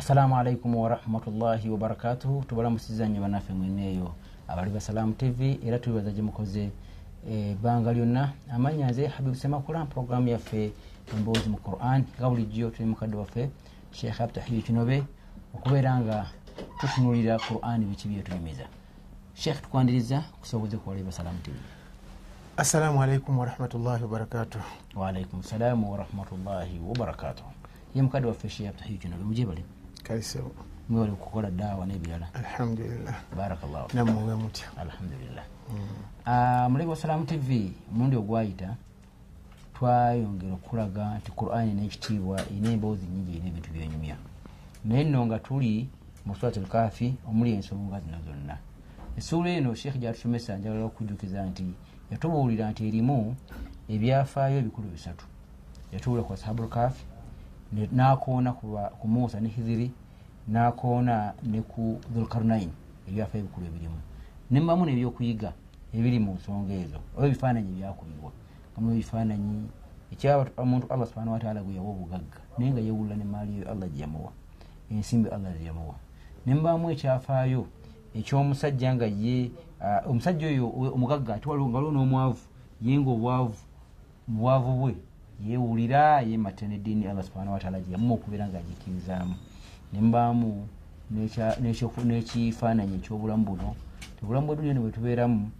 assalamu alaikum warahmatullahi wabarakatuhu tubalamusiza nnyo banaffe mweneeyo abali ba salaamu tv era tubibaza gye mukoze ebbanga lyonna. Amanya nze habibu semakula programu yaffe emboozi mu quran nga bulijjo tuli mukadde waffe sheekh abtahiyu kinobe okubeera nga tutunulira quran biki byetunyumiza sheekh tukwandiriza kusoboze kuwalai ba salaamu tv assalamu alaikum warahmatullahi wabarakatuh waalaikum salaamu warahmatullahi wabarakatuh ye mukadde waffe sheekh abtahiyu kinobe mujebale kaisewo mwewale kukola daawa n'ebirala. Alhamdulillah. Barakallahu namuwe mutya. Alhamdulillah. Ah, mulebe wa salaamu tv omulundi ogwayita twayongera okulaga nti qurani n'ekitiibwa erina emboozi nyingi erina ebintu byenyumya. Naye nno nga tuli mu surat alkafi omuli ensonga zino zonna. Essuula eno sheekh gyatusomesa njagala okujjukiza nti yatubuulira nti erimu ebyafaayo ebikulu bisatu. Yatubuulira ku ashabu lkafi nakoona ku musa ne hiziri nakoona ne ku dhulkarnain ebyafaayo ebikulu ebirimu. Nembamu nebyokuyiga ebiri mu nsonga ezo oba ebifaananyi ebyakuyibwa amu ebifaananyi ekyaba omuntu allah subhana wataala gwe yawa obugagga naye nga yewulira nemaali eyo allah gyeyamuwa ensimbi allah gyeyamuwa nembamu ekyafaayo ekyomusajja nga ye ah, omusajja oyo omugagga ate waliwo nga waliwo n'omwavu ye nga obwavu mubwavu bwe yewulira yematta neddiini allah subhana wataala gyeyamuwa okubeera nga n'ekya- n'ekyoku- n'ekifaananyi ekyobulamu buno. Obulamu bwedunia ne bwetubeeramu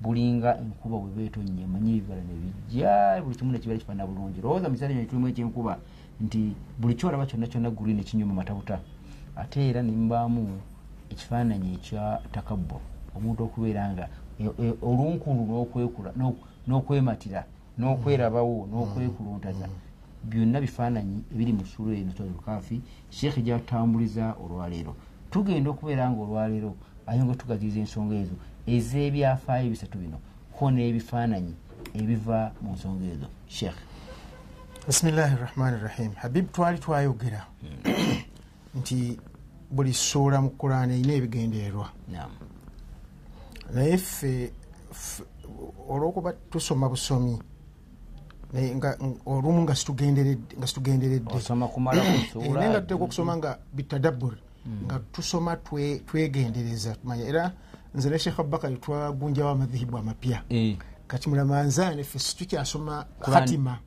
bulinga enkuba bwe beetonnya manye ebibala nebijja buli kimu nekibeera kifaana bulungi. Lowooza mukiseera kino tulimu ekyenkuba nti buli kyolaba kyonna kyonna guli nekinyuma matabuta. Ate era nembaamu ekifaananyi ekya takabur omuntu okubeera nga e- e- olunkulu n'okwekula n'ok- n'okwematira n'okwerabawo n'okwekuluntaza byonna bifaananyi ebiri mu sula eno tulkaafi sheekhe gyatambuliza olwaleero. Tugenda okubeera nga olwaleero ayonga tugaziriza ensonga ezo ez'ebyafaayo bisatu bino ko n'ebifaananyi ebiva mu nsonga ezo. Sheekh bisimillahi rahmani rahim habibu twali twayogera nti buli suula mu kurani erina ebigendererwa. Naye ffe olwokuba tusoma busomi nga- olumu nga situgenderedde. Nga Eh, tuteeka okusoma nga bitadabbur nga tusoma twe- twegendereza. Tumanya era nze ne sheekh abubakari twagunjawo amadhihibu amapya. Eh, kati mulamanzaane ffe situkyasoma Qur'an- hatima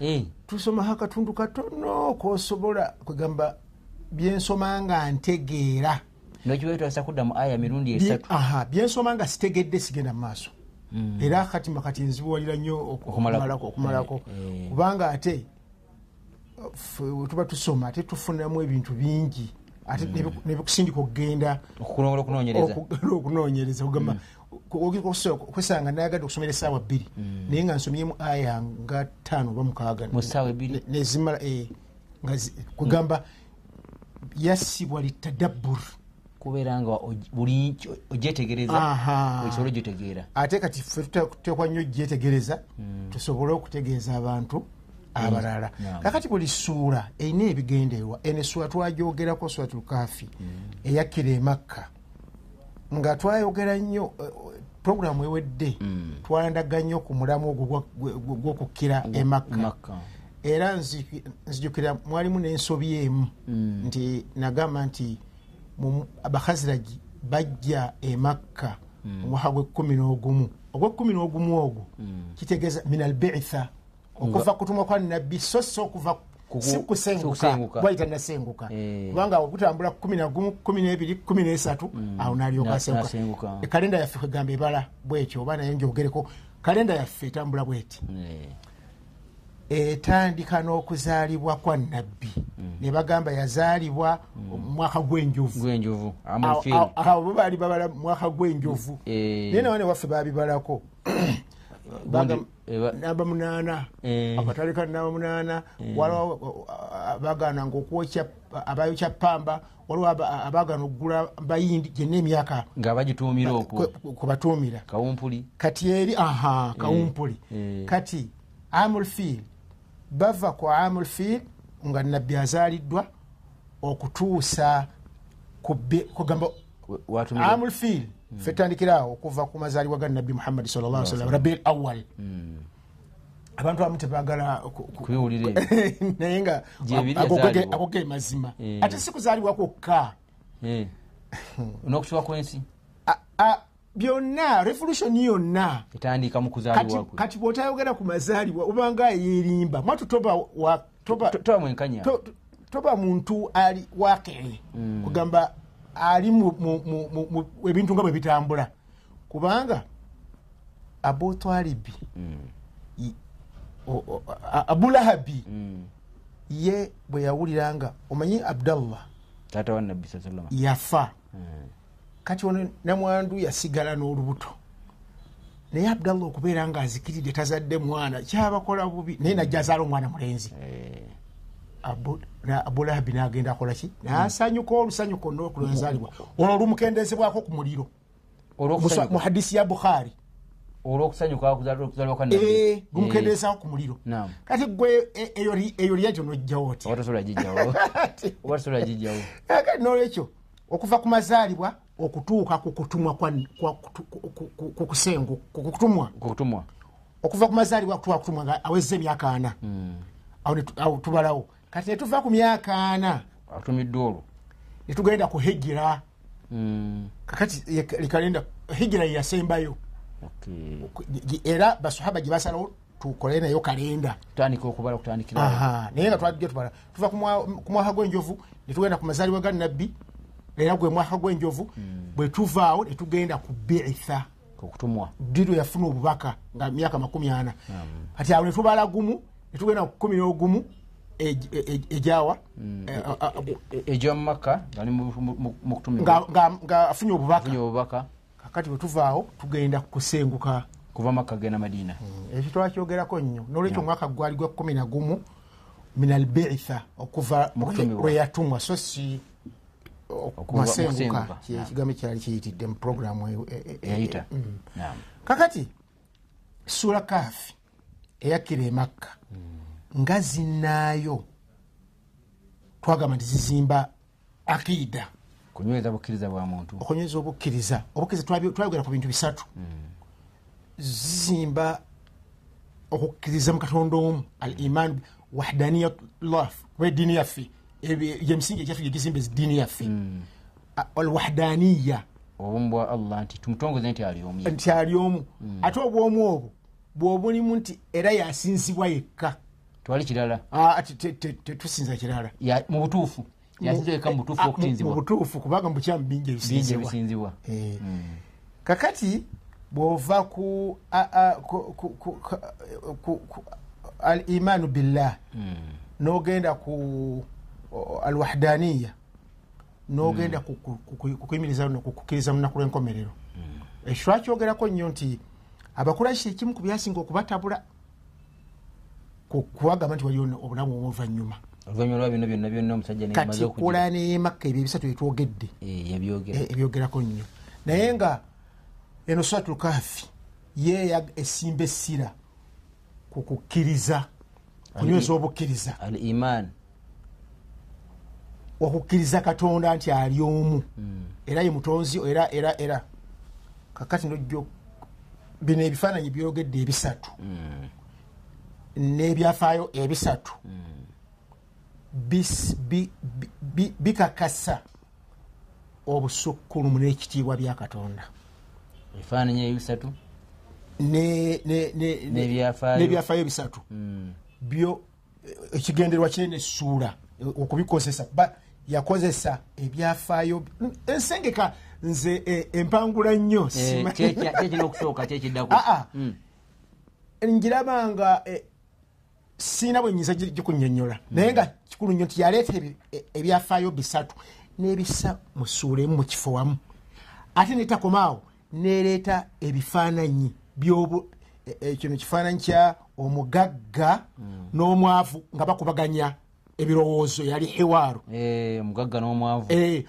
Eh, tusomaho akatundu katono kosobola kwegamba byensoma nga ntegeera. Nokiwetwasa kudda mu aya mirundi esatu. byensoma nga sitegedde sigenda mu maaso era katima kati nzibuwalira nnyo oku- Okumalako. Eh, eh. kubanga ate tuba tusoma ate tufunamu ebintu bingi. Ate nebiku- nebikusindika okugenda. Okukulongola okunoonyereza. Okugenda okunoonyereza kugamba kwesanga nayagadde okusomera esaawa bbiri. Naye nga nsomyemu aya nga ttaano oba mukaaga. Mu ssaawa ebbiri Ne- nezimala eh, kugamba yassibwa litadabbur kubeera nga buli ogyetegereza Aha. osobole ogitegeera ate kati ffe tuteekwa nnyo gyetegereza tusobole okutegeeza abantu abalala. Naam. kakati buli ssuula erina ebigendererwa eno essuula twagyogerako suratul kaafi eyakkira emakka nga twayogera nnyo eh, puroguramu ewedde twalandaga nnyo ku mulamu ogwo gw'okukkira emakka Makka. era nzi- nzijukira mwalimu n'ensobi emu nti nagamba nti abahaziragi bajja emakka omwaka gwekumi n'ogumu. Ogwekumi n'ogumu ogwo kitegeeza min albitha okuva kutumwa kwa nabbi so si okuva si kusenguka gwayita nasenguka Eh. kubanga ogutambula kumi nagumu kumi n'ebiri kumi n'esatu awo nalyoka Na- asenguka ekalenda yaffe kwegamba ebala bwekyo oba naye njogereko kalenda yaffe etambula bweti. Eh, etandika n'okuzaalibwa kwa nabbi ne bagamba yazaalibwa mu mwaka gw'enjovu. Gwenjovu Awo- amulfiiri awo- awo bo baali babala mwaka gw'enjovu. Eh. naye nawane waffe babibalako eba- namba munaana. Eh. akatale ka namba munaana. Waliwo abagaananga okwokya abayokya pamba waliwo aba- abaagaana okugula bayindi gyenna emyaka. Nga bagituumira okwo. kwebatuumira kawumpuli. Kati eri aha kawumpuli. Eh. kati amulfiil bava ku amulfiil nga nabbi azaaliddwa okutuusa kugamba watumira amulfiil fe tandikiraawo okuva ku mazaalibwa ga nabbi muhammadi sallam rabiil awal abantu abamu tebagala naye nga ago ge- mazima. Eh. ate si kuzaalibwa kwokka. Eh. n'okukiwa kw'ensi byonna revolution yonna. Etandika mu kati, bwotayogera ku mazaalibwa obanga yerimba mwatu toba mwenkanya. to- to- toba muntu ali wakere. Mm. kugamba ali ebintu nga bwe bitambula. Kubanga abotwalibi i- o- o- a- abulahabi Mm. ye bwe yawulira nga omanyi abdallah yafa. Kati ono namwandu yasigala n'olubuto naye abdallah okubeera nga azikiridde tazadde mwana kyabakola bubi. Naye najja azaala omwana mulenzi. Na- abulahabi nagenda akolaki nasanyuka olusanyuka olwokulwazaalibwa olwo olumukendezebwako ku muliro. Mu hadisi ya bukhari. Nabbi? Eh, gumukendezaako ku muliro. Kati gwe e- eyo lyakyo nojjawo oti oba tosobola gijjawo oba tosobola gijjawo kati nolwekyo okuva ku mazaalibwa okutuuka ku kutumwa ku- ku- ku- kutumwa kukutumwa. Okuva ku mazaalibwa kutuuka kutumwa nga awezza emyaka ana. Awo tu- awo tubalawo. Kati netuva ku myaka ana atumiddwa olwo. netugenda ku hijira Mm, kakati likalenda hijira yeyasembayo era basahaba gye basalawo tukole nayo kalenda. Naye nga twajja tubala. Tuva ku mwaka gw'enjovu netugenda ku mazaalibwa ga nabbi era gwe mwaka gw'enjovu bwe tuvaawo netugenda ku biitha diro yafuna obubaka nga myaka makumi ana. Kati awo netubala gumu netugenda ku kumi n'ogumu ej- ej- ejawa eh, a- a- ejya mu makka nga afunye obubaka. Kakati bwe tuvaawo tugenda kusenguka. Kuva makka genda madiina ekyo twakyogerako nnyo. Nolwekyo omwaka gwali gwa kumi na gumu min albiitha okuva lwe yatumwa. So si Okuva- kumasenguka okusenguka, Ki- naam. ekigambo kyali kiyitidde mu programu e- e- e- eyayita Mm. Kakati sura kaafi eyakkira emakka nga zinnaayo twagamba nti zizimba akiida. Kunyweza bukkiriza bwa muntu. Okunyweza obukkiriza. Obukkiriza twayogera ku bintu bisatu. Zizimba okukkiriza mu katonda omu. Al iman wahdaniyatullah kuba ediini yaffe gyemisingi egyaffe gyegizimba ediini yaffe. A- alwahdaniya. Obumu bwa allah nti tumutongoze nti ali omu nti ali omu. Ate obwomu obwo bwobulimu nti era yasinzibwa yekka. Twali kirala. Tetusinza kirala. Mu butuufu. Yasinzeka mu butuufu Ah, mu- okutinzibwa butuufu kubanga mu bukyamu bingi ebisinzibwa. Eh. kakati bwova ku al imanu billah. Nogenda ku o- al wahdaniya nogenda ku- kukuyimiriza no kukkiriza mu lunaku lw'enkomerero. Ekyo twakyogerako nnyo nti abakuraishi ekimu ku byasinga okubatabula ku- kubagamba nti waliwo obulamu obuvanyuma oluvannyuma lwa bino byonna byonna omusajja kati nemaze kulaana emakka ebyo ebisatu byetwogedde yabyogera. E- ebyogerako nnyo. Naye nga eno suratul kafi ye ya- esimba essira ku kukkiriza kunyweza obukkiriza. al iman okukkiriza katonda nti ali omu. Era ye mutonzi era era era. Kakati nojjo bino ebifaananyi byogedde ebisatu. N'ebyafaayo ebisatu. Bis- bi- bi- bi- bikakasa obusukkulumu n'ekitiibwa bya katonda. Ebifaananyi ebisatu? Ne- ne- ne- ne- N'ebyafaayo. ebisatu. Byo ekigenderwa kinene essuula okubikozesa yakozesa ebyafaayo. Ensengeka nze eh, empangula nnyo simanyi- kyekina okusooka kyekiddako Ah, ah. njiraba nga eh, siina bwe nyinza gi- gikunyonyola naye nga kikulu nnyo nti yaleeta e- ebyafaayo bisatu n'ebisa mu ssuula emu mu kifo wamu. Ate netakomaawo nereeta ebifaananyi e- e- kino kifaananyi kya omugagga n'omwavu nga bakubaganya ebirowoozo yali hewaaru. Eh, omugagga n'omwavu. Eh,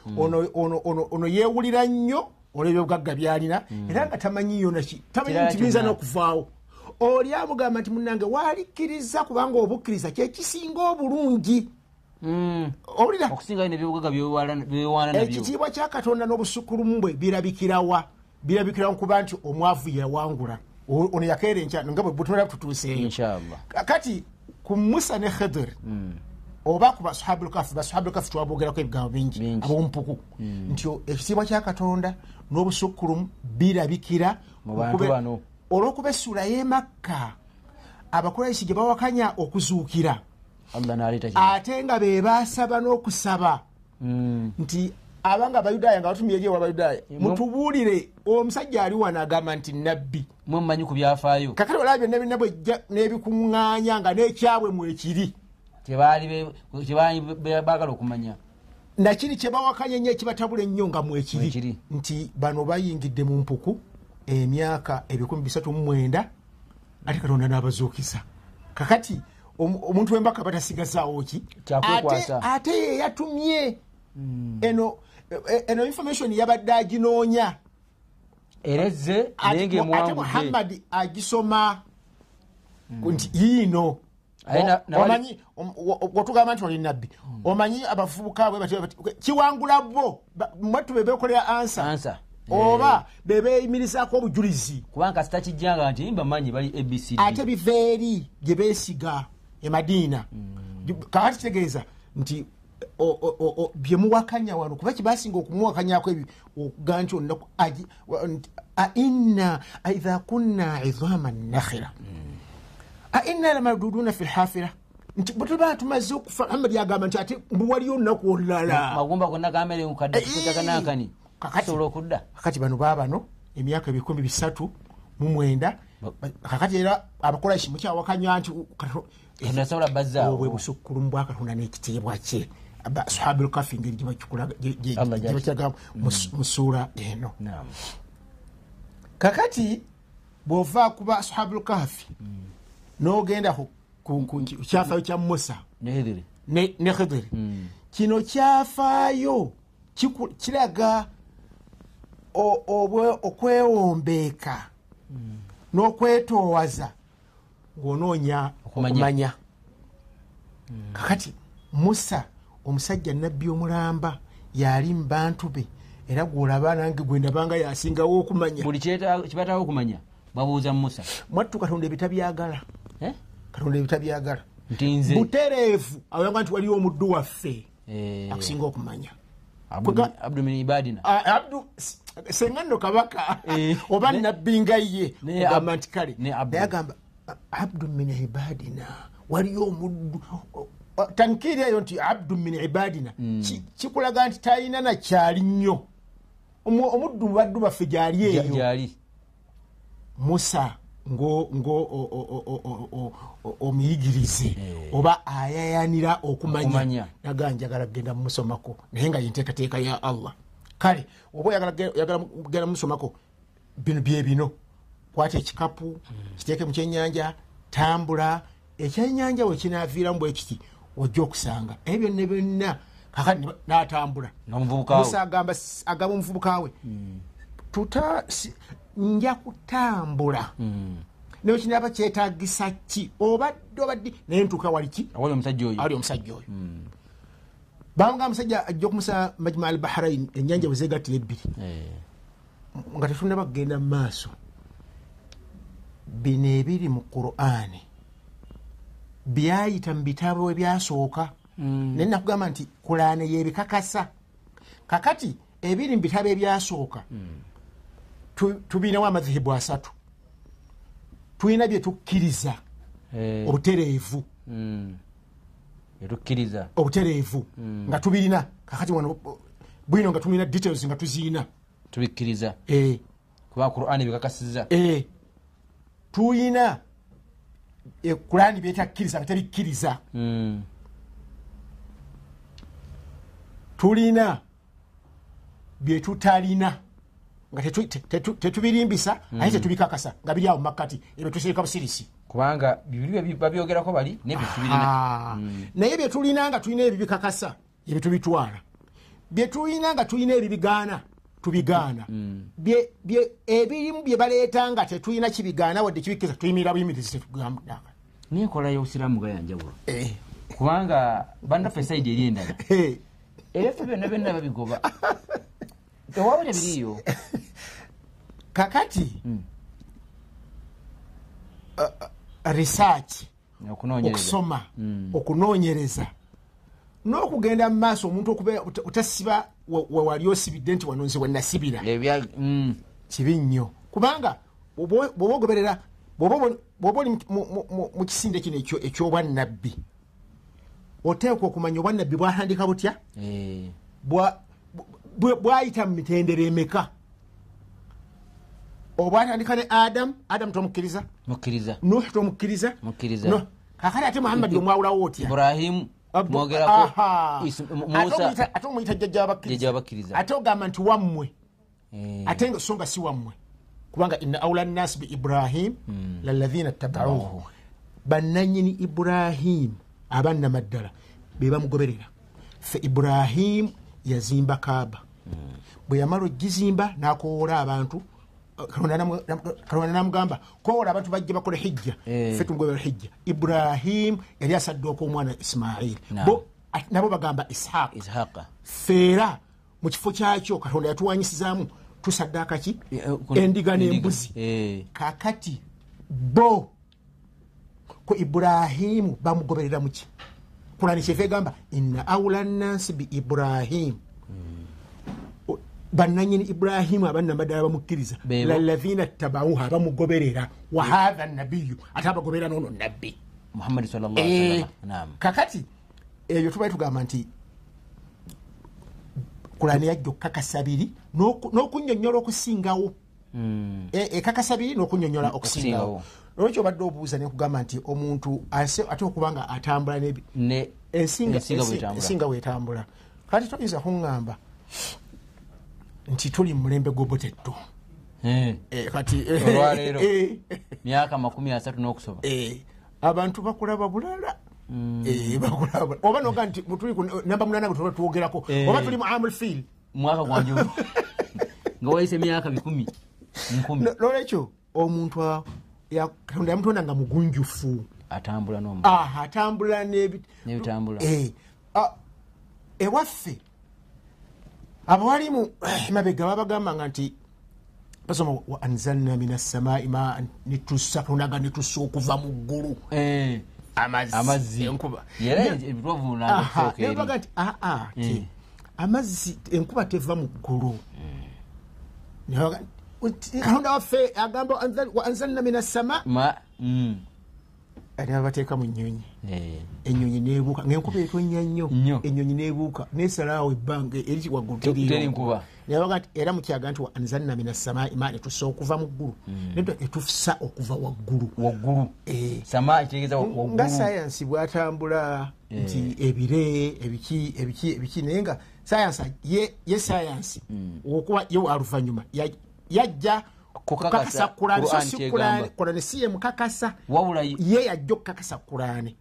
ono- ono yeewulira nnyo olw'ebyobugagga byalina era nga tamanyi yonaki tamanyi nti biyinza n'okuvaawo. Oli amugamba nti munange waalikkiriza kubanga obukkiriza kyekisinga obulungi? Mm. owulira? Ekitiibwa kya katonda n'obusukkulumu bwe birabikirawa birabikira kuba nti omwavu yawangula. Ono yakeera enkyano nga bwe butumala tutuuseeyo kati ku musa ne khidr Mm. Oba ku basuhabu lkafu basuhabu lkafu twabogerako ebigambo bingi abompuku. Nti o- ekitiibwa kya katonda n'obusukkulumu birabikira olw'okuba essula y'emakka abakuraisi gye bawakanya okuzuukira. Ate nga be basaba n'okusaba. Mm. nti abanga abayudaaya nga batumye eri abayudaaya mutubuulire omusajja ali wano agamba nti nabbi mwe mumanyi ku byafaayo. Kakati olaba byonna byonna bwejja n'ebikuŋŋaanya nga n'ekyabwe mwekiri kyebaali baagala okumanya. Nakiri kyebawakanya ennyo ekibatabula ennyo nga mwekiri. Nti bano bayingidde mu mpuku emyaka ebikumi bisatu mu mwenda ate katonda n'abazuukiza kakati omu- omuntu wembaka batasigazaawo ki ate ate ye yatumye. Eno e- eno information yabadde aginoonya. Era ezze naye ate ate ngaemuwangudde muhammadi agisoma nti yiino Omanyi wotugamba nti oli nabbi omanyi abavubuka bwe kiwangula bo ba- mwattu be bekolera ansa. Oba be beyimirizaako obujulizi. Kubanga kasita kijjanga nti mbamanyi bali abcd ate biva eri gye beesiga emadiina kakati kitegeeza nti o- o- o- o- bye muwakanya wano kuba kibasinga okumuwakanyako ebyo okuga nti olunaku agi- wa- nti, ainna idha kunna idhama nakhira ainna lamaduduuna fi lhafira nti bwetuba tumaze okufa muhammad yagamba nti ate mbuwaliyo olunaku olulala. Magumba gonna gamere mukadde kikutaganankani Kakati- kisobola okudda. kakati bano baabano emyaka ebikumi bisatu mu mwenda kakati era abakolaki mukyawakanya nti obwe bazzaawo busukkulumu bwa katonda n'ekitiibwa kye. Sahabu lkafi ngeri gye Allah jalla. bakiraga mu suura eno. Naam. kakati bw'ova kuba sahabu lkafi n'ogenda ku- kyafaayo kya musa. Ne ne khidiri kino kyafaayo kiraga okwewombeeka n'okwetoowaza ng'onoonya Okumanya. okumanya. Kakati musa omusajja nabbi omulamba yali mu bantu be era gwolaba nange gwe ndabanga yasingawo okumanya. Buli kibataawo okumanya babuuza musa. Mwattu katonda ebitabyagala? Katonda ebitabyagala butereevu awanga nti waliwo omuddu waffe eh, akusinga okumanya. Abdu- Ah, senga nno kabaka. Eh, oba ne- nabbi nga ye ogamba nti kale naye agamba "Ah, abdu min ibadina waliyo omuddu tankiri eyo nti abdu min ibadina Hmm. Ki- kikulaga nti talina nakyali nnyo. Omu- omuddu mu baddu baffe gyali eyo. musa ngo ngo o- o- o- o- o- o- o- omuyigirize oba ayayanira okumanya. Naga njagala kugenda mumusomako naye nga yenteekateeka ya allah. Kale oba oyagala ge- oyagala kugenda mumusomako bino bye bino. Kwata ekikapu kiteeke mu kyenyanja tambula. Ekyenyanja we kinaaviiramu bwe kiti ojja okusanga. Ebyo byonna byonna kakati n'atambula. Musa agamba omuvubuka we. Tuta si- nja kutambula. Mm. naye kinaba kyetagisa ki? Obadde obadde naye ntuuka wali ki? Awali omusajja oyo. Ali omusajja oyo. Banga omusajja ajja okumusa majma al bahrain enyanja bwe zegattira ebbiri. Eh, nga tetunaba kugenda mu maaso. Bino ebiri mu qur'ani byayita mu bitabo ebyasooka Mm. naye nakugamba nti kulaane yebikakasa kakati ebiri mu bitabo ebyasooka tu- tubinawo amadhihibu asatu tulina bye tukkiriza. Eh, obutereevu. Mm. etukkiriza obutereevu. Nga tubirina. Kakati wano bwino nga tulina details nga tuziina. Tubikkiriza. Eh, kuba qur'ani bikakasiza eh, tuyina eh, kulani byetakkiriza nga tebikkiriza Mm. tulina byetutalina nga tetu- te- tetu- tetubirimbisa aye tetubikakasa nga biri awo mumakkati ebyo tusirika busirisi. Kubanga bibiri bye babyogerako bali nebyo tubirina Ah, naye byetulina nga tulina ebibikakasa ebyo tubitwala. Byetulina nga tulina ebibigaana tubigaana. Bye- ebirimu bye baleeta nga tetulina kibigaana wadde kibikkiriza tuyimirira buyimirizi tetugamba nenkola y'obusiraamu gayanjawulo Eh, kubanga bannaffe sayidi eri endala. Eh, ebyafe byonna byonna babigoba. Ewaba tebiriiyo kakati research. Okunoonyereza. Okusoma. Mm. okunoonyereza. N'okugenda mu maaso omuntu okubeera ota- otasiba we- we wali osibidde nti wano nze wenasibira ebya mm, kibi nnyo. Kubanga bw'oba ogoberera bw'oba oli mu- kisinde kino ekyo- eky'obwannabbi oteekwa okumanya obwannabbi bwatandika butya? Eh, bwa- bwa- bwayita mu mitendero emeka obwatandika ne adamu adamu tomukkiriza. Mukkiriza. Nuh tomukkiriza. Mukkiriza. Kakati ate muhammadi omwawulawo otya? Iburahimu Ate omuyita- ate omuyita jjajja abakkiriza jjajja abakkiriza ate ogamba nti wammwe. Eh, ate nga so nga si wammwe. Kubanga ina aula nnasi bi ibrahim lalahina tabauhu. Bannanyini iburahimu abannamaddala be bamugoberera. Fe iburahimu yazimba kaaba. Bwe yamala ogizimba n'akowoola abantu Katonda namugamba kowoola abantu bajja bakole hijja. Eh. fe tumugobera hijja. Iburahimu yali asaddooka omwana isimaili bo nabo bagamba ishaqa feera mu kifo kyakyo katonda yatuwanyisizaamu tusaddaaka ki Eh, kuno- endiga n'embuzi. Eh, kakati bo ko iburahimu bamugoberera muki kurani kyeva egamba ina aula nnansi bi iburahimu bannanyini iburahimu abannamaddala bamukkiriza Beebo. lalahina tabauhu abamugoberera. Wahatha nabiyu ate abagoberera noono nabbi. Eh, kakati ebyo tubaye tugamba nti kurani yajja okukakasa biri n'oku- n'okunyonyola okusingawo. Mm, E- ekakasa biri n'okunyonyola okusingawo. Olwekyo obadde obuuza nekugamba nti omuntu ase- ate okubanga atambula n'ebi- ne ensinga ensinga ensi- bwetambula. ensinga bwetambula kati toyinza kuŋŋamba nti tuli mu mulembe gw'obotetto Eh, Eh, kati Olwaleero. eh, myaka makumi asatu n'okusoba eh, abantu bakulaba bulala Mm. Eh, bakulaba bulala. oba noga nti namba munana gwe tuba twogerako Eh. oba tuli mu amul field mwaka gwanju nga wayise emyaka bikumi nkumi No- nolwekyo omuntu katonda yamutonda nga mugunjufu atambula Ah, atambula n'ebi- N'ebitambula. Eh, ah, ewaffe abawalimu mabega babagambanga nti basoma wa anzalna min assamai maan nitussa katondaga nitussa okuva mu ggulu. Eh, amazzi. Amazzi. Enkuba. Era Ne- ebitovu Aha, nangasooka ne eri. baga nti aa ti Mm. amazzi enkuba teva mu ggulu. Katonda waffe agamba "Anzal- wa anzalna min assama ma ate babateeka mu nyonyi eh, enyonyi nebuuka ngaenkuba etonnya nnyo. Enyonyi nebuuka nesalaawo ebbanga eri waggulu Te- teriiyo teri nkuba. nabaga nti era mukyaga nti wa anzalna min assamai ma netussa okuva mu ggulu. Nedda etussa okuva waggulu. Eh. nga sayansi bwatambula nti ebire ebiki ebiki ebiki naye nga sayansi ye, ye sayansi okuba ye waluvanyuma ya- yajja Kukakasa kurani so si kurani si ye mukakasa. Ye- yajja okukakasa kurani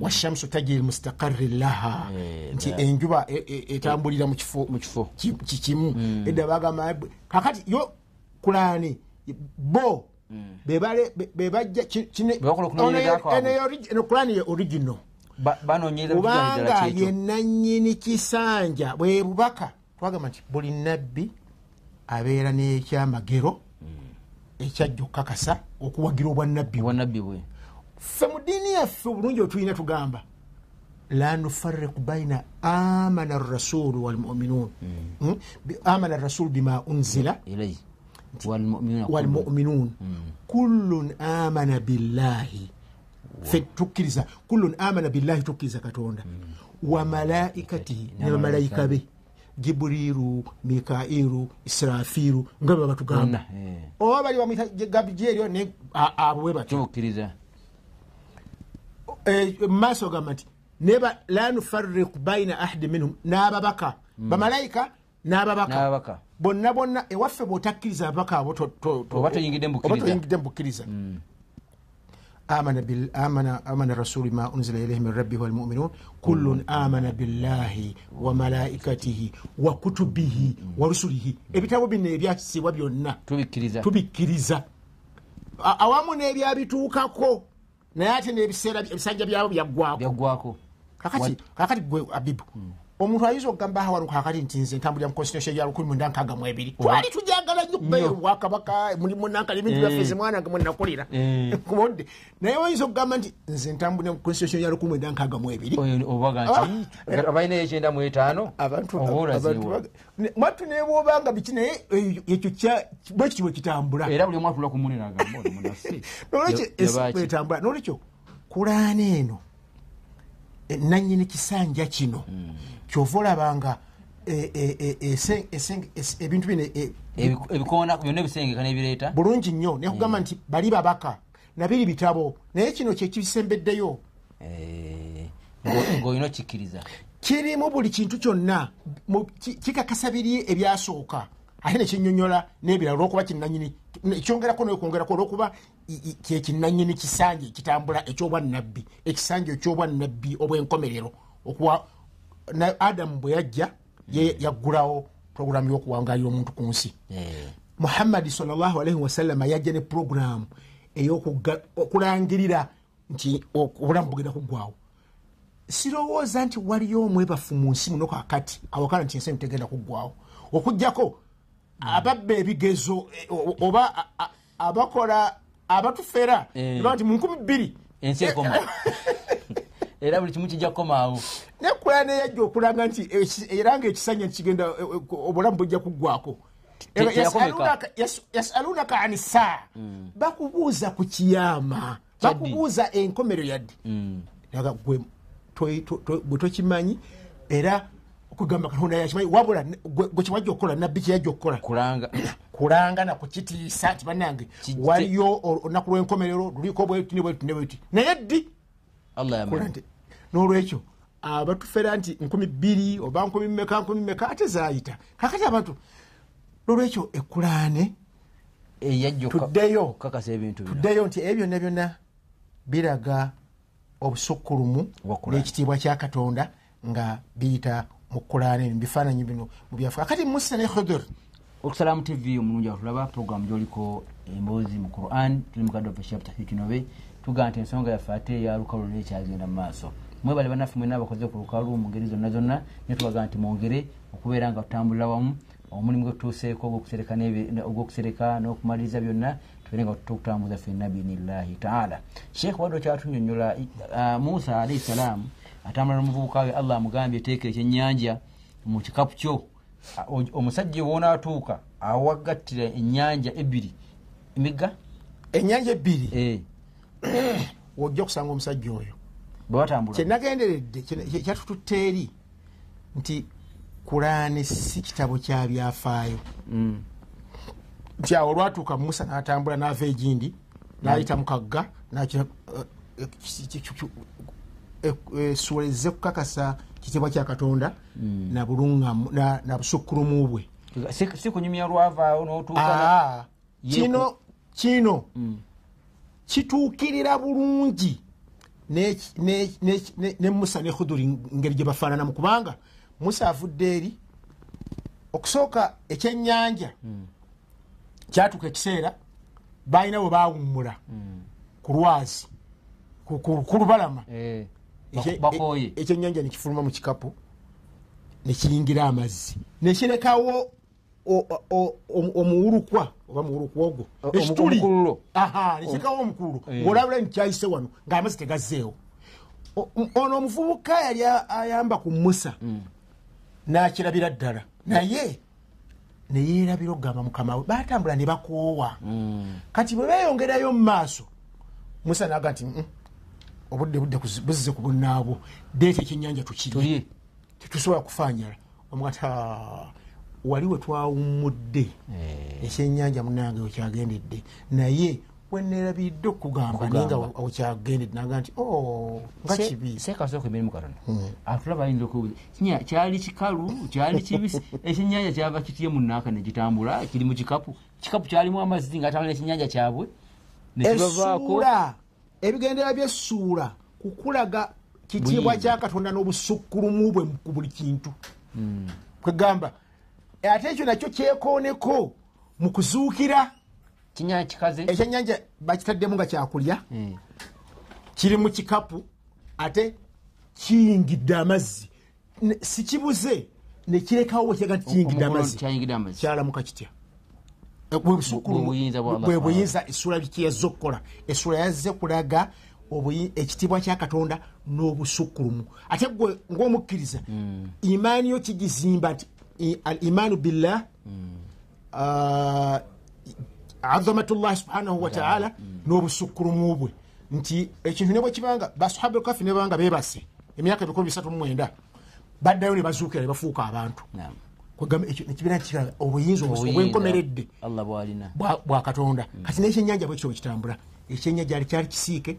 washamsu tajiri mustaqarri laha. Eh, nti enjuba e- e- etambulira mu kifo. Mu kifo. Ki- kikimu edda bagamba kakati yo kurani bo bebale be- bebajja ki- kine- Bebakola okunoonyereza ono- kwabwe. eno ye original. Kubanga ye nannyini kisanja. Bwe bubaka twagamba nti buli nabbi abeera n'ekyamagero ekyajja okukakasa okuwagira obwannabbi bwe. Ffe mu ddiini yaffe obulungi otulina tugamba la nufariku baina amana rasulu walmuminun Mm? Bi- amana rasulu bima unzila walmuminun kullun amana billahi. Fe tukkiriza. Kullun amana billahi tukkiriza katonda. Wa malaikatihi ne bamalayika be jibuliru mikairu israfiru nga bwe batugamba. Eh. oba bali bamwita gabijeryo ne a- abo bwe batyo kimukkiriza Eh, mu maaso gamba nti neba la nufariku baina ahadi minhum n'ababaka. Bamalayika n'ababaka. Bonna bonna ewaffe bw'otakkiriza ababaka abo Oba toyingidde mu bukkiriza. oba toyingidde mu bukkiriza amana bil- amana amana rasuli ma unzila ilaihi min rabbihi walmuminun kullun amana billahi wa malaikatihi wa kutubihi wa rusulihi ebitabo bino ebyasibwa byonna. Tubikkiriza. Tubikkiriza. A- awamu n'ebyabituukako. Naye ate n'ebiseera ebisanja byabo byaggwako kakati kakati gwe abibu omuntu ayinza okugamba aha wano kakati nti nze ntambulira mu constitution ya lukumi mwenda nkaaga mu ebiri? Twali tujagala nnyo kubeera obwakabaka mulimu nankala ebintu byaffe ze mwana mwe nakolera. Eh. kubodde naye oyinza okugamba nti nze ntambulira mu constitution ya lukumi mwenda nkaaga mu ebiri? Oyo obaga nti abalinayo ekyenda mu etaano abantu nebwobanga biki? Naye eyo- ekyo bwe kiti bwe kitambula? Nolwekyo nolwekyo kulaana eno nanyini kisanja kino kyova olabanga e, e, e, ebintu bino e, Ebi- ebikoona byonna ebisengeka n'ebireeta? bulungi nnyo. Nekugamba nti bali babaka nabiri bitabo naye kino kyekisembeddeyo Eh, ngo- ng'olina okikkiriza. Kirimu buli kintu kyonna kikakasa biri ebyasooka. Ate nekinyonyola n'ebirala olwokuba kinanyini ekyongerako nokwongerako olwokuba kyekinanyini kisanje ekitambula ekyobwannabbi ekisanje ekyobwannabbi obwenkomerero adamu bwe yajja ye yaggulawo puroguramu y'okuwangalira omuntu ku nsi. Eh, muhammadi salllahualaihi wasallama yajja ne puroguramu ey'okulangirira nti obulamu bugenda kuggwawo sirowooza nti waliyo omwebafu mu nsi muno kakati awakana nti ensi tegenda kuggwawo okugjako ababba ebigezo o- oba abakola abatufera nti mu nkumi bbiri. Ensi ekoma era buli kimu kijja kukomaawo nekola neyajja okulanga nti era nga ekisanya kigenda eh, eh, obulamu bujja kuggwako. Yasalunaka- yas- yasalunaka ani saa bakubuuza ku kiyama. Bakubuuza enkomero yadde naga gwe tokimanyi era okugamba katonda yakimanyi wabula gwe kiwajja okukola nabbi kyeyajja okukola. Kulanga. Nakukitiisa nti bannange Ki- waliyo ol- olunaku lw'enkomerero luliko bwetu ne bwetu naye ddi allah kola yamanyi nti n'olwekyo abatufera nti nkumi bbiri oba nkumi mmeka nkumi mmeka ate zaayita. Kakati abantu n'olwekyo ekulaane tuddeyo tuddeyo nti ebyo byonna byonna biraga obusukkulumu n'ekitiibwa kya katonda nga biyita mu kulaane eno, mu bifaananyi bino mu byafa akati musa ne khudur. Okusalamu tv omulungi atulaba programu gyoliko emboozi mu quran tuli mukadde waffe shab tahikinobe tugamba nti ensonga yaffe ate eya lukalu naye ekyagenda mu maaso. Mwebale bannaffe mwena abakoze ku lukalu mu ngeri zonna zonna naye tubaga nti mwongere okubeera nga tutambulira wamu omulimu gwe tutuuseeko ogw'okusereka n'okumaliriza byonna tubeere nga tukutambuza ffenna biinillahi taala. Sheekh wadde okyatunyonyola ah, musa alaihi salaamu atambula n'omuvubuka we allah amugambye teekera ekyennyanja mu kikapu kyo. Omusajja wonaatuuka awagattira ennyanja ebbiri. Emigga? Ennyanja ebbiri? Eh, wojja okusanga omusajja oyo. Kyenagenderedde kye- kye- kyatututte eri nti kulaani si kitabo kya byafaayo. Mm. nti awo olwatuuka musa n'atambula n'ava egindi n'ayita mu kagga nakira- eh, eh, eh, ezze kukakasa kitibwa kya katonda na buluŋŋamu na- busukkulumu bwe. Si kunyumya lwavaawo n'otuuka kino kino. Mm. Kituukirira bulungi. Ne- ne- ne- ne ne musa ne khuduri ngeri gye bafaananamu. Kubanga musa avudde eri okusooka ekyennyanja kyatuuka ekiseera balina bwe bawummula ku lwazi ku- lubalama. Eh, Ekye- bak- bakooye. e- ekyennyanja nekifuluma mu kikapu nekiyingira amazzi. Nekirekawo omuwulukwa oba muwulukwa ogwo. Ekituli. nekirekawo omukululo Eh. ngaolabula nti kyayise wano ng'amazzi tegazzeewo. Ono omuvubuka yali ayamba ku musa. N'akirabira ddala. Naye neyeerabira okugamba mukama we batambula ne bakoowa. Kati bwe beeyongerayo mu maaso musa naga nti "Mm, obudde budde buzze ku bunnaabwo. Deeta ekyennyanja tukirye. Tetusobola kufaanyala omugati wali we twawummudde. Ekyennyanja munange wekyagendedde naye weneerabiridde okugamba naye nga Okugamba. wekyagendedde naga nti "Oh, nga kibi. seekasooka emirimu katono. Atulaba ayinza kyali kikalu kyali kibisi. Ekyennyanja kyava kitye munaaka negitambula kiri mu kikapu. Kikapu kyalimu amazzi nga atambula ekyennyanja kyabwe. Essuula! Ebigendera byessuula kukulaga kitiibwa kya katonda n'obusukkulumu bwe ku buli kintu. Kwegamba ate ekyo nakyo kyekooneko mu kuzuukira. Ekyennyanja bakitaddemu nga kyakulya. Eh, kiri mu kikapu ate kiyingidde amazzi. Sikibuze nekirekawo bwekiraga nti kiyingidde amazzi. kyalamuka kitya? Eh, bwe buyinza essula kyeyazze okukola? Essula yazze kulaga ekitiibwa kya katonda n'obusukkulumu ate gwe ng'omukkiriza imaani yo kigizimba nti al imaanu billah ah, azamatullahi subhanahu wataala n'obusukkulumu bwe. Nti ekintu ne bwe kibanga basahaba kafi ne banga bebase emyaka ebikumi bisatu mwenda baddayo ne bazuukira ne bafuuka abantu. Nekibeera kikiraga obuyinza obwenkomeredde. Bwa katonda. Kati nekyenyanja bwekityo bwekitambula ekyenyanja kyali kyali kisiike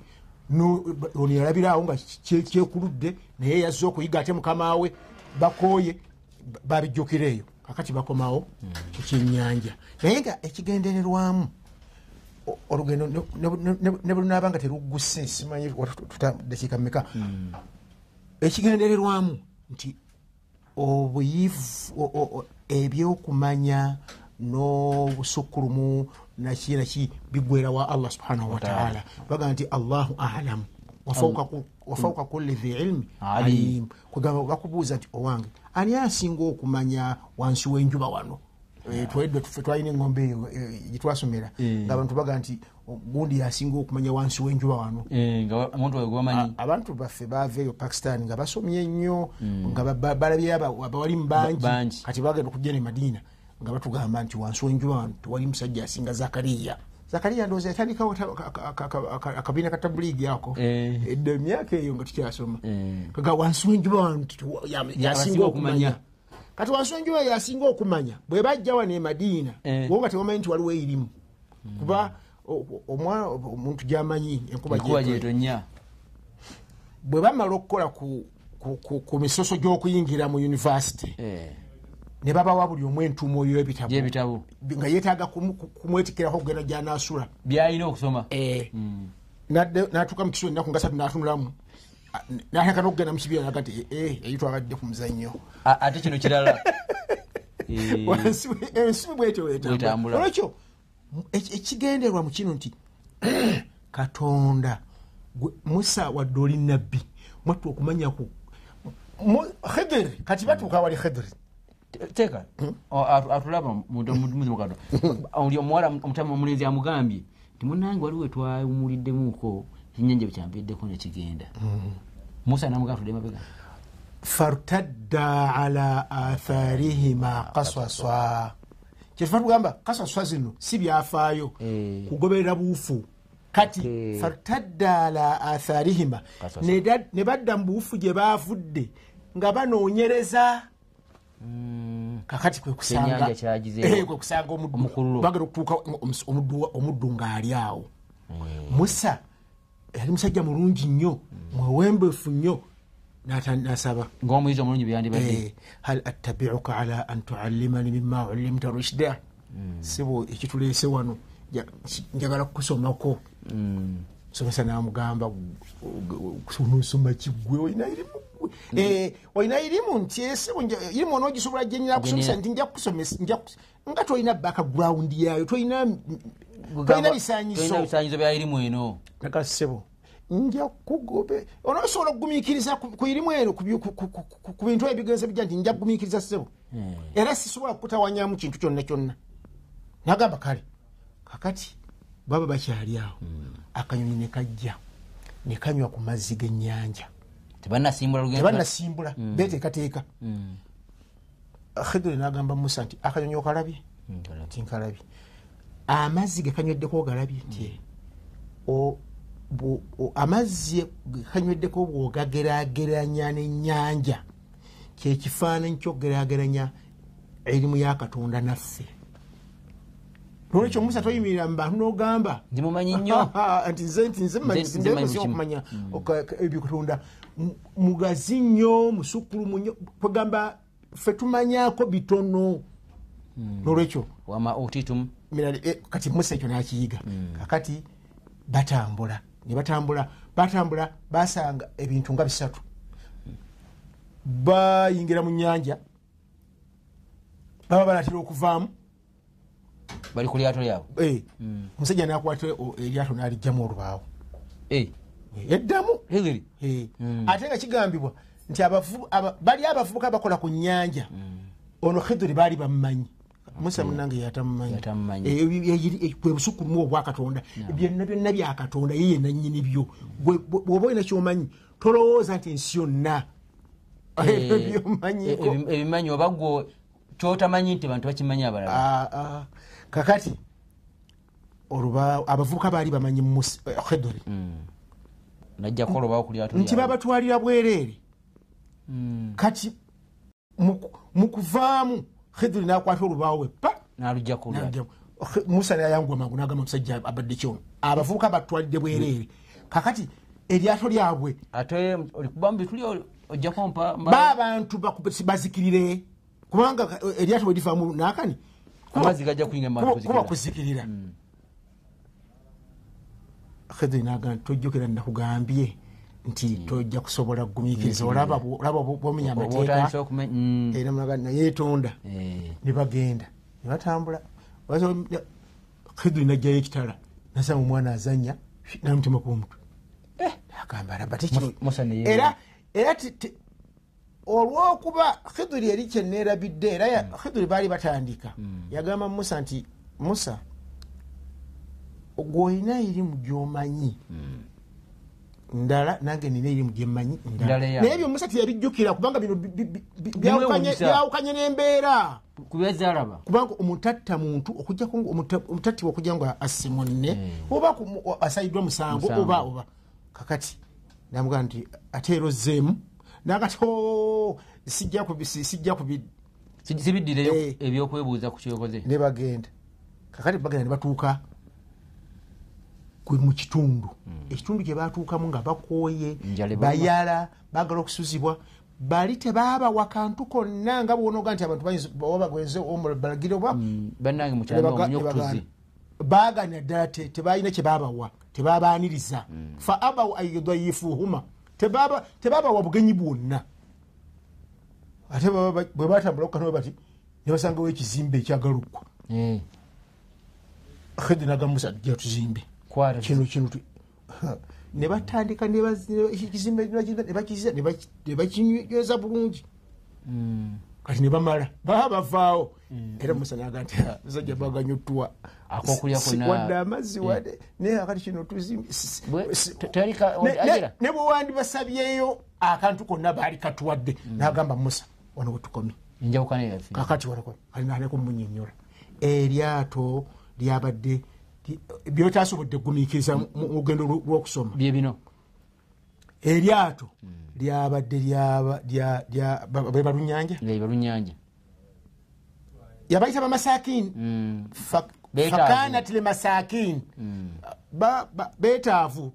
no- ono yalabiraawo nga kye- kyekuludde naye yazze okuyiga ate mukama we bakooye ba- babijjukira eyo kakati bakomawo ekyenyanja naye nga ekigendererwamu olugendo ne- bwe lunaaba nga terugguse simanyi dakiika mmeka? Ekigendererwamu nti obuyivu ebyokumanya n'obusukkulumu naki naki bigwera wa allah subhanahu wataala. baga nti allahu alamu wafauka ku- wafauka kulli dhi ilmi Alim. alim. Kwegamba bakubuuza nti owange ani asinga okumanya wansi w'enjuba wano? Eh, twedde tufe twalina engombe eyo eh, gyetwasomera nga abantu baga nti gundi yasinga okumanya wansi w'enjuba wano. Eh, nga abantu baffe bava eyo pakistan nga basomye nnyo nga ba- ba- balabye aba- abawalimu bangi Ba- bangi. kati bagenda okujja ne madiina nga batugamba nti wansi w'enjuba wano tewali musajja asinga zakariya zakariya ndowooza yatandikawo ta- ka- ka- ka- ka- ka- akabiina ka tabuliigi ako Eh. edda emyaka eyo nga tukyasoma Eh. kaga wansi w'enjuba yasinga okumanya kati wansi w'enjuba yasinga okumanya bwe bajja wano e madiina Eh. wo nga tebamanyi nti waliwo erimu kuba omwana omuntu gyamanyi enkuba gyetonya. bwe bamala okukola ku, misoso gy'okuyingira mu univesity Eh, ne babawa buli omu entuumo y'ebitabo. Nga yeetaaga kumwetikirako okugenda gyanaasula. Byalina okusoma. Eh, nadde- n'atuuka mu kiso ennaku nga satu n'atunulamu n'ataka n'okugenda mu kibiina naga nti "Eh, eyi twabadde ku muzannyo. Ate kino kirala. Eh, wansi we- ensi bwetyo wetambula olwekyo eki- ekigenderwa mu kino nti katonda musa wadde oli nabbi mwattu okumanya ku Mu- khidiri kati batuuka wali khidiri te- teeka O- atu- atulaba muzimu kato oli omuwala omutama omulenzi amugambye nti munange waliwo twawumuliddemuko ekinyanja bekyampeddeko nekigenda musa namugamba tudde mabega fartadda ala atharihima kaswaswa kyetuva tugamba kaswaswa zino si byafaayo Eh. kugoberera buufu. Kati fartadda ala atharihima ne badda mu buufu gye baavudde nga banoonyereza kakati kwe kusanga Ekyennyanja kyagizeewo. Eh, kwe kusanga omuddu Omukululo. bagenda okutuuka omuddu ng'ali awo musa yali musajja mulungi nnyo mwewembefu nnyo n'asaba ngaomuyizi omulungi byandibadde Eh, hal attabiuka ala an tuallimani mima ulimta rushda sibo ekituleese wano njagala kukusomako somesa namugamba nosoma kiggwe olina irimu. Eh, olina irimu nti esibo irimu onoogisobola gyenyina kusomesa nti nja kukusomesa nga tolina background yayo tolina bisanyiso byayirimu eno. Naga ssebo. Nja kugobe onosobola okugumiikiriza ku irimu eno ku bintu ebigenze bijja nti nja kugumiikiriza ssebo. Era sisobola kukutawanyamu kintu kyonna kyonna. Nagamba kale kakati baba bakyali awo. Akanyonyi ne kajja ne kanywa ku mazzi g'ennyanja tebanasimbula tebannasimbula beteekateeka khidiri nagamba musa nti akanyonyi okalabye nti nkalabye amazzi gekanyweddeko ogalabye nti amazzi gekanyweddeko bwogagerageranya n'ennyanja kyekifaananyi kyokugerageranya erimu ya katonda naffe. Nolwekyo musa toyimirira mu bantu n'ogamba. Nti nze nti nze mmanyi- okumanya oka- mugazi nnyo musukkulumu nnyo kwegamba ffe tumanyako bitono. Nolwekyo? Wama mirale- eh, kati musa ekyo nakiyiga. Kakati batambula ne batambula batambula basanga ebintu nga bisatu. Bayingira mu nyanja baba balatera okuvaamu. Bali ku lyato lyabwe? Eh, omusajja nakwata o- eryato nalijjamu olubaawo. Eh, eddamu Eh, ate nga kigambibwa nti bali abavubuka bakola ku nyanja ono khiduri baali bamumanyi musa munange yatamumanyi. Eh, bwe busukumu obwakatonda byonna byonna byakatonda ye yenanyini byo. Bw'oba olina kyomanyi tolowooza nti ensi yonna Eh, ebi- ebimanyi oba gwe kyotamanyi nti bantu bakimanyi abalala? Ah, ah. kakati olubaawo abavubuka baali bamanyi khiduri najjako olobaawo ku lyato nti babatwalira bwereere. Mm. kati mu ku- mu kuvaamu khiduri nakwata olubaawo we pa Khe- musa nayangwa mangu nagamba omusajja abadde kyono abavubuka batwalidde bwereere. Kakati eryato lyabwe. Ate olikuba mu bituli baabantu bazikirire. Kubanga eh, eryato bwe livaamu nakani? Kuba- kuzikirira. Naga tojjukira nakugambye nti tojja kusobola kugumiikiriza. Olaba bwo- olaba otandise amateeka okumenya- Mm. era mulaga nayeetonda Eh, ne bagenda ne batambula. Khidri najjayo ekitala nasanga omwana azanya namutima gwomutwe agamba ne era era olwokuba khiduri eri kyeneerabidde era khiduri baali batandika yagamba musa nti musa gweolina erimu gyomanyi. Ndala nange nina erimu gyemmanyi naye ebyo musa teyabijjukira kubanga bino bi- bi- bi- bi- byawukanye n'embeera. Kubanga omutatta muntu okugjako omutattibwa okujja nga asse munne oba ku- asayiddwa musango oba oba kakati namugaa nti ate era ozzeemu? Nagati o sijja kubi- si- sijja kubi Si- sibiddireyo Eh. ebyokwebuuza ku kyokoze. Ne bagenda. Kakati bagenda ne batuuka kwe mu kitundu. Ekitundu kye batuukamu nga bakooye bayala bagala okusuzibwa. Bali tebaabawa kantu konna nga bwonoga nti abantu bagwenze omulabalagire oba Mm, baaganya ddala te- tebalina kyebabawa tebabaaniriza fa abaw an yudayifuhuma Tebaba- tebabawa bugenyi bwonna. Ate bwe batambula kukanoe bati ne basangawo ekizimbe ekyagalukwa. Eh, khedi nagamusa tujja tuzimbe. kwata kino kino ne batandika ekizimbe ne bakiza- ne bakiza- ne baki- ne bakinyweza bulungi. Mm. kati ne bamala baba bavaawo. Era musa naga nti musajja baganya otuwa wadde amazzi Eh. wadde naye akati kino tuzimbe si- si- Bwe- si- te- teri ka- ne- ne- agira? ne bwe wandibasabyeyo akantu konna baali katuwadde. Nagamba musa wano eyaffe kakati wano alinaleko munyinyula eryato lyabadde byotasobodde gumiikiriza mu lugendo lwo- lw'okusoma. Bye bino. Eryato lyabadde lyaba- lya- lya- ba- be balunyanja. Ngaiba lunyanja yabayita bamasakini Mm. Fakanat limasakini Ba- ba- beetaavu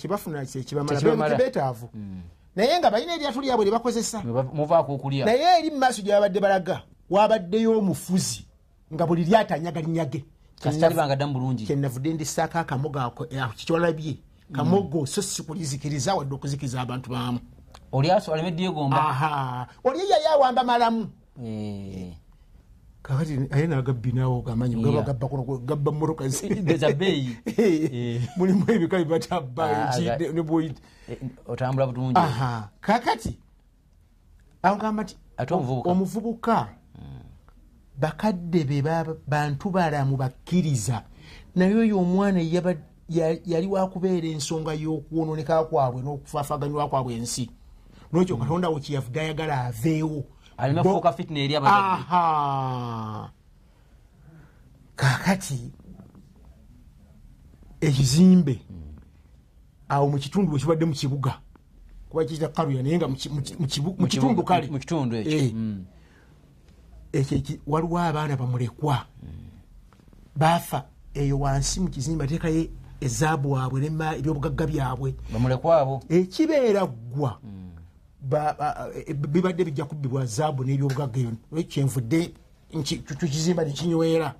kyebafuna Kyekibamala. kibamala. Beetaavu. Naye nga balina eryato lyabwe lye bakozesa. Mwe ba- muvaako okulya naye eri mu maaso gye babadde balaga wabaddeyo omufuzi nga buli lyato anyagalinyage kasitali banga ddamu bulungi? Kyenavudde ndisaako akamogo ako eh, kikyolabye kamogo so si kulizikiriza wadde okuzikiriza abantu baamu. Olyaso aleme dyegomba aha. Oli yali awamba malamu. Eh, kakati aye nagabbinawo gamanyi gabba mmotoka Za bbeeyi. Eh. mulimu ebika byebatabba Ah, bulungi aha. Kakati agamba nti omuvubuka? Bakadde be bantu balamu bakkiriza. Naye oyo omwana yali wakubeera ensonga y'okwononeka kwabwe n'okufaafaganywa kwabwe ensi. Nokyo katonda we kyeyavudde ayagala aveewo. Kakati ekizimbe awo mu kitundu wekibadde mu kibuga. Kuba kiyita kaluya naye nga mu kitundu kale ekyo. Mm. waliwo abaana bamulekwa. Baafa eyo wansi mu kizimbe ateekayo ezaabu waabwe ebyobugagga byabwe. Ekibeera ggwa. E- bibadde bijja kubbibwa zaabu n'ebyobugagga eyo kyenvudde tukizimba nekinywera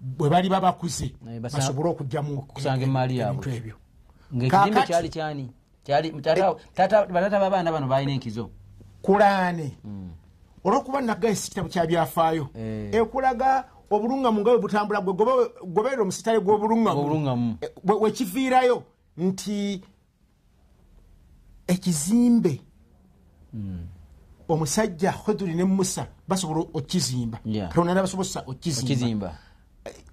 bwe bali babakuze basobole okugjamu ebintu ebyo. Ngaekizimbe kyali kyani? Kyali taata- taata- batata babaana bano balina enkizo? Kulaane olwokuba nagaye ekitabo kyabyafaayo Eh. ekulaga obulungamu nga bwe butambula gwe gobe- goberera omusitale gw'obulungamu. Obulungamu. Eh, wekiviirayo nti ekizimbe omusajja khuduri ne musa basobola okizimba katonda nabasobozesa okizimba okizimba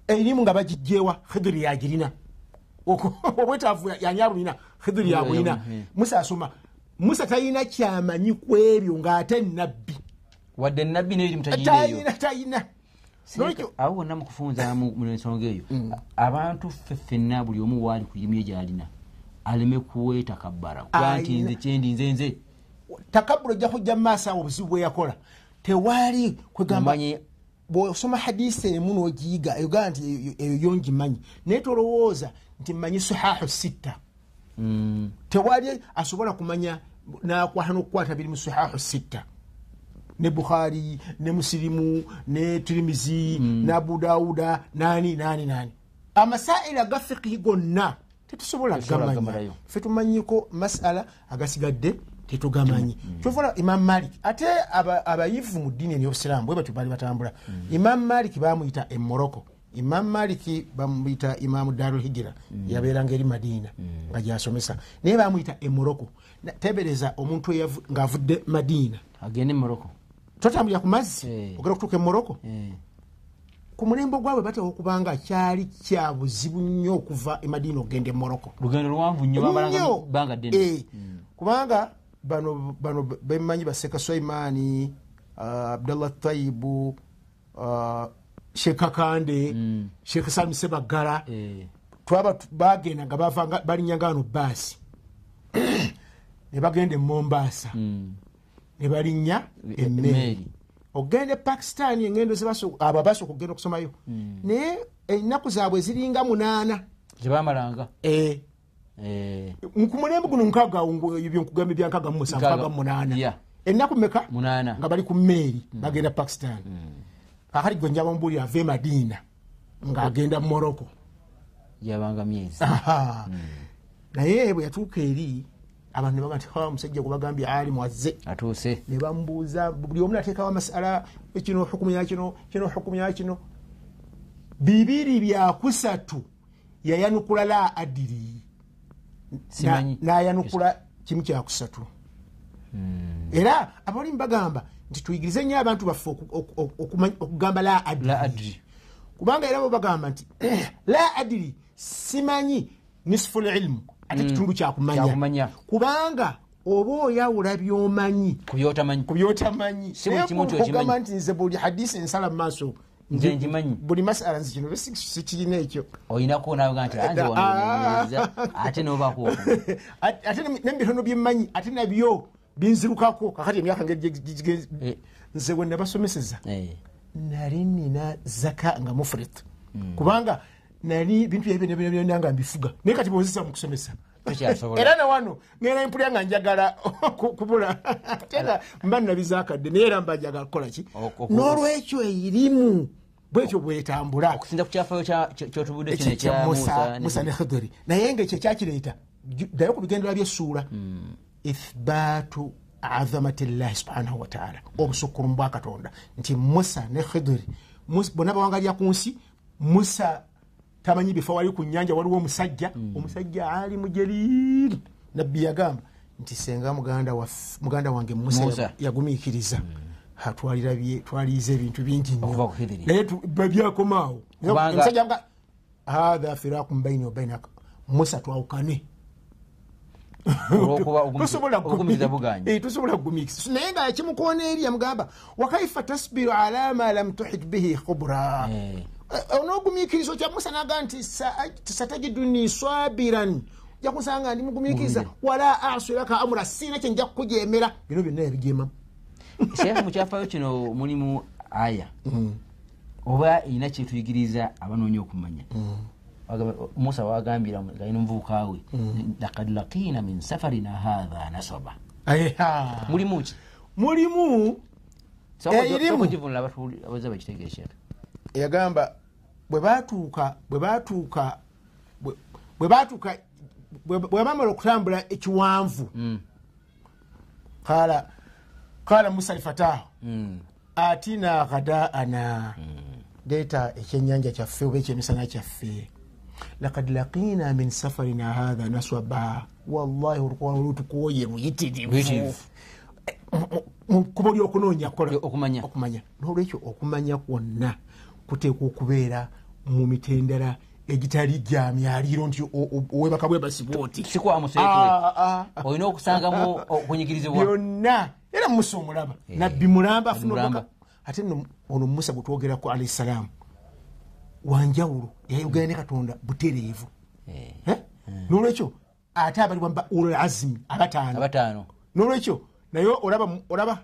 erimu nga bagijjeewa khiduri yagirina. Obwetaavu yani abulina Yeah, yabulina musa asoma musa talina kyamanyi ku ebyo ng'ate nabbi wadde nabbi nebiri mutagireeyo talina talina Nolwekyo- awo wonna mukufunza mu mu ensonga eyo. Abantu ffe ffenna buli omu waali ku irimu gyalina aleme kuweeta kabbara kuba nti nze kyendi nze takabula ojja kujja mu maaso awo obuzibu bwe yakola. Tewaali kwegamba bwosoma hadisi emu n'ogiyiga eyogaa nti eyo- yongimanyi naye tolowooza nti mmanyi sahahu sitta. Mm, tewali asobola kumanya nakwata n'okukwata biri mu sahahu sitta ne bukhari ne musirimu ne tirimizi ne abu dawuda nani nani nani. Amasairi aga fikihi gonna tetusobola gamanya fe tumanyiko masala agasigadde tetugamanyi. Kyovola imam malik ate aba- abayivu mu ddiini eryobusiraamu bwe batyo baali batambula. Imam malik bamuyita emoroko imam maliki bamuyita imamu darul hijira yabeeranga eri madiina nga gyasomesa naye bamuyita emoroko Na- tebereza omuntu ng'avudde madiina agende moroko totambulira ku mazzi Eh. ogenda okutuuka emoroko Eh, ku mulembe gwabwe bateeka okubanga kyali kya buzibu nnyo okuva emadiina okgenda emoroko lugendo luwanvu nnyo Eh, kubanga bano bano bemanyi baseka sulaimaani uh, abdallah tayibu uh, sheekh kakande sheekh salmi sebaggala. Twaba bagenda nga wano baasi ne bagenda e mombasa. Mm, ne balinnya Emmeeri. ogenda e pakistan engendo abo basooka okugenda okusomayo. Naye ennaku zaabwe ziringa munaana. Gyebamalanga Eh, Eh, ku mulembe guno nkaaga byenkugambe byankaaga mu musanvu nkaaga mu munaana. Ennaku meka nga bali ku mmeeri bagenda pakistan. Kakati gwe njaba mubuulira ava e madiina ng'agenda mu moroko gyabanga myezi. Naye bwe yatuuka eri abantu ne baga nti "Ha, omusajja gwebagambye alimu azze atuuse. Ne bamubuuza buli omu nateekawo amasala kino hukumu yakino kino hukumu yakino bibiri byakusatu yayanukula la adiri nayanukula kimu kyakusatu era abalimu bagamba nti tuyigirize nnyo abantu baffe okugamba la adiri kubanga era bo bagamba nti la adiri simanyi nisfu lilmu ate kitundu kyakumanya. Kubanga oba oyawula byomanyi. Ku byotamanyi ogamba nti nze buli hadisi ensala mu maaso Nze nkimanyi. buli masala nzi kino si- sikirina ekyo. Olinako nayoga nti anze Ah. wanoonyereza ate nobaako Ate- ate ne- nebitono byemmanyi ate nabyo binzirukako. Kakati emyaka ngeri Eh. nze bwe nabasomeseza Eh, nali nina zaka nga mufrit kubanga nali bintu byabyo byonna nga mbifuga. Naye kati bwozesa mu kusomesa. Era nawano ngenda mpulya nga njagala ku- kubula. Ate nga mba nabizakadde naye era mba njagala kukola ki? Oku- oku- n'olwekyo erimu bwekyo bwetambula. Okusinza ku kyafayo kya- kya- kyotubudde kino ekyo kya ekya musa musa musa ne khidiri naye nga ekyo ekyakireeta ddayo ku bigendera byessuula. Ithbaatu azamati llahi subhanahu wataala obusukkurumu bwa katonda. Nti musa ne khidiri bonna bawangalya ku nsi musa tamanyi bifa wali ku nyanja waliwo omusajja omusajja ali mujeriri nabbi yagamba nti senga muganda wange musa Musa. yagu- yagumiikiriza twalirabye twaliyiza ebintu bingi nnyo. Naye byakomaawo. Omusajja nga hatha firakum baini wabainaka musa twawukane. Buganyi. Eh, kugumikisa naye nga kimukoona eri yamugamba wakaifa tasbiru ala ma lam tuhit bihi khubra Eh. Eh, onogumikiriza otya? Musa naga nti sa- satajiduni swabiran. Ojja kusanga ndi mugumikiriza wala asulaka amura siina kyenja kukujemera bino byonna yabijemamu sheekh mu kyafayo kino mulimu aya. Oba erina kyetuyigiriza abanoonya okumanya. Wagamba- musa wagambira galina omuvubuka we. Lakad lakina min safarina hatha nasaba. Mulimu ki? Mulimu Erimu. givunula abaza bakitegeesha yagamba bwe batuuka bwe batuuka bwe- batuuka bwe bamala okutambula ekiwanvu. Qala qala musa lifataho atina ghadaana. Leeta ekyenyanja kyaffe oba ekyemisana kyaffe. Lakad laqina min safarina hatha naswaba. Wallahi olukwano lutukoye luyitirivu kkubo lyokunoonya kola okumanya. Okumanya. Nolwekyo okumanya kwonna kuteekwa okubeera mu mitendera egitali gya myaliro nti owebaka bwe basibwa oti sikwamuseetwe Ah, ah, ah. olina okusangamu okunyigirizibwa? Byonna. Era musa omulaba nabbi mulamba afuna ate ono musa gwe twogerako alahi salaamu wanjawulo yayogera ne katonda butereevu. Eh, Eh? nolwekyo ate abalibwa ulul azimi abataano. Nolwekyo naye olaba olaba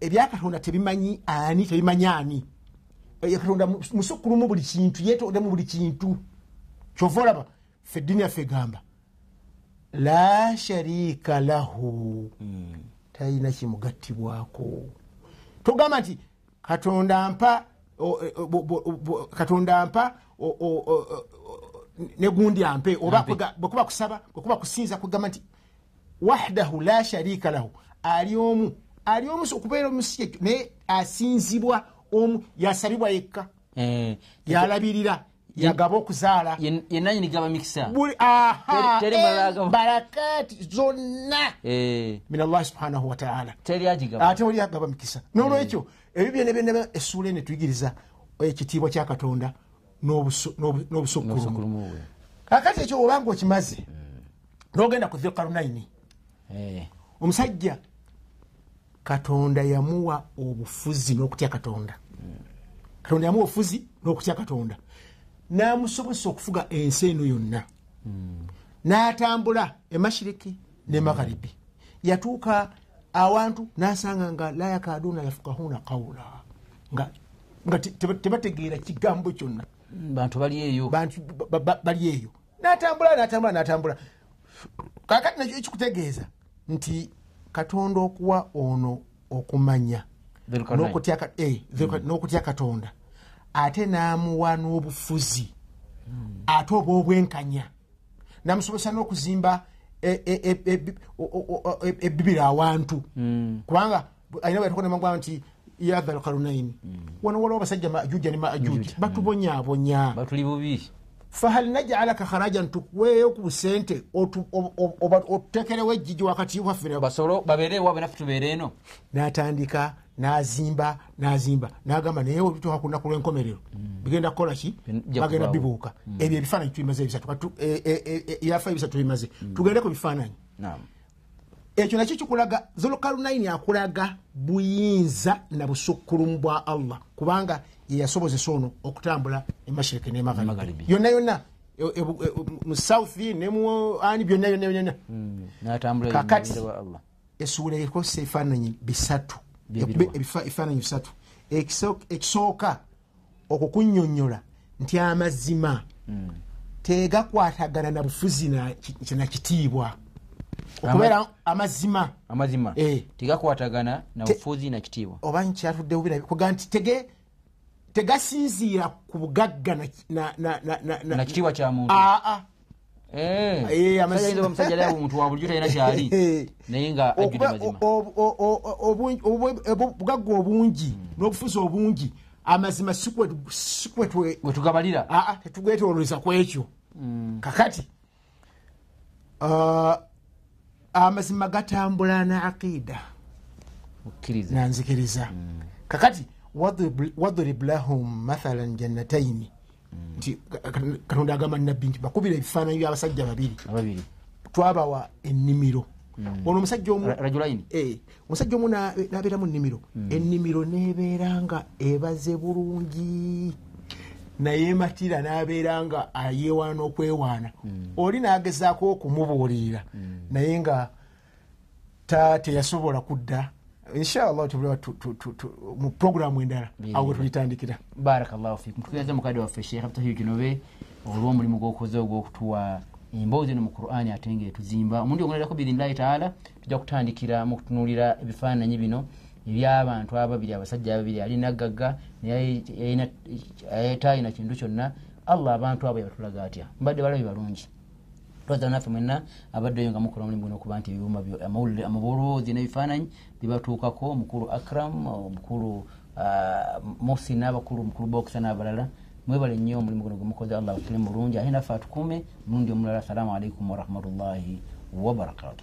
ebyakatonda tebimanyi ani tebimanyi ani. Eh, katonda mu- musukkulumu buli kintu yetondemu buli kintu. Kyova olaba fe eddiini yaffe egamba la sharika lahu. Talina kimugattibwako. Togamba nti katonda mpa katonda mpa negundi ampe. Oba bwekuba kusaba bwekuba kusinza kugamba nti wahdahu la sharika lahu. Ali omu ali omu okubeera omusi ekyo naye asinzibwa omu yasabibwa yekka. Eh, yalabirira yagaba okuzaala. ye- ye nanyini gaba mikisa? Gaba. barakati zonna. Eh, min allahi subhanahu wataala ate oli agaba mikisa. Nolwekyo ebyo byona byona essuula ene tuyigiriza ekitiibwa kya katonda n'obusu- n'obu- n'obusukkulumu. Kakati ekyo obanga okimaze nogenda ku dhulkarunaini Eh, omusajja katonda yamuwa obufuzi n'okutya katonda. Katonda yamuwa obufuzi n'okutya katonda. N'amusobozesa okufuga ensi eno yonna. N'atambula emashiriki ne magharibi. Yatuuka awantu n'asanga nga la yakaduna yafukahuna qawula nga nga te- teba- tebategeera kigambo kyonna. Bantu bali eyo. Bantu bali eyo. Natambula natambula natambula. Kakati nakyo ekikutegeeza nti katonda okuwa ono okumanya. N'okutya eh, Dhulqa- n'okutya katonda. Ate n'amuwa n'obufuzi. Ate oba obwenkanya. Namusobozesa n'okuzimba e- e- e- e- awantu. Kubanga alina bwetukonemagwa nti ya dhalkarunaini wano waliwo abasajja majuja ne majuji batubonyabonya. Bubi fahal najalaka kharajan tukuweeyo ku oba- otutekerewo ejjiji wakati waffe basobole babeere ewaabwe naffe tubeere eno? N'atandika n'azimba n'azimba n'agamba naye obituuka ku lunaku lw'enkomerero bigenda kukola ki? Bagenda bibuuka. Ebyo ebifaananyi tubimaze ebisatu e- e- e- ebyafa ebisatu bimaze tugende ku bifaananyi. Ekyo nakyo kikulaga zulukalunaini akulaga buyinza na busukkulumu bwa allah. Kubanga yeyasobozesa ono okutambula emashiriki Magharibi. nemagharibi yonna yonna e- e- e- mu south ne mu ani byonna yonna yonna Mm, n'atambula Kakati. essuula ekozesa ebifaananyi bisatu. Ebifaananyi bisatu. Ekiso- ekisooka okukunyonyola nti amazima tegakwatagana na bufuzi na ki- na kitiibwa. Okubeera amazima amazima Eh. tegakwatagana na bufuzi na kitiibwa. Oba nkyatudde bubira kuga nti tege tegasinziira ku bugagga na- na- na- na- na- na- na kitiibwa kya muntu. Aa. Omusajja ali awo muntu wa bulijjo talina kyali naye nga obugagga obungi n'obufuzi obungi amazima sikwe sikwe twe gwe tugabalira. Aa tetugwetoleza ku ekyo. Kakati ah, amazima gatambula na aqida. Nanzikiriza kakati wadrib- lahum mathalan jannataini nti ka- katonda agamba nabbi nti bakubira ebifaananyi byabasajja babiri. Twabawa ennimiro. Ono omusajja Eh, omusajja omu na- nabeera mu nnimiro ennimiro nebeera nga ebaze bulungi. Naye matira nabeera nga ayewaana okwewaana. Oli nagezaako okumubuulirira. Naye nga ta teyasobola kudda inshallah tubula tu- tu- tu- tu- mu programu endala awo tulitandikira barakallahu fikum. Tukuyaza mukadde waffe sheekh abtahiyo kinobe olw'omulimu gwokoze ogw'okutuwa emboozi eno mu qur'ani ate nga etuzimba. Omundi omulerako biidhinillahi taala tujja kutandikira mu kutunuulira ebifaananyi bino eby'abantu ababiri abasajja ababiri alina gagga naye taalina kintu kyonna. Allah abantu abo yabatulaga atya? Mbadde balabi balungi twaza naffe mwenna abaddeyo nga mukola omulimu guno okuba nti byo- amawulire amaboloozi n'ebifaananyi bibatuukako omukulu akram omukulu ah, muhsin n'abakulu omukulu bokisa n'abalala. Mwebale nnyo omulimu guno gwemukoze allah atule mulungi. Ate naffe atukuume mulundi omulala. Assalamu alaikum warahmatullahi wabarakatuh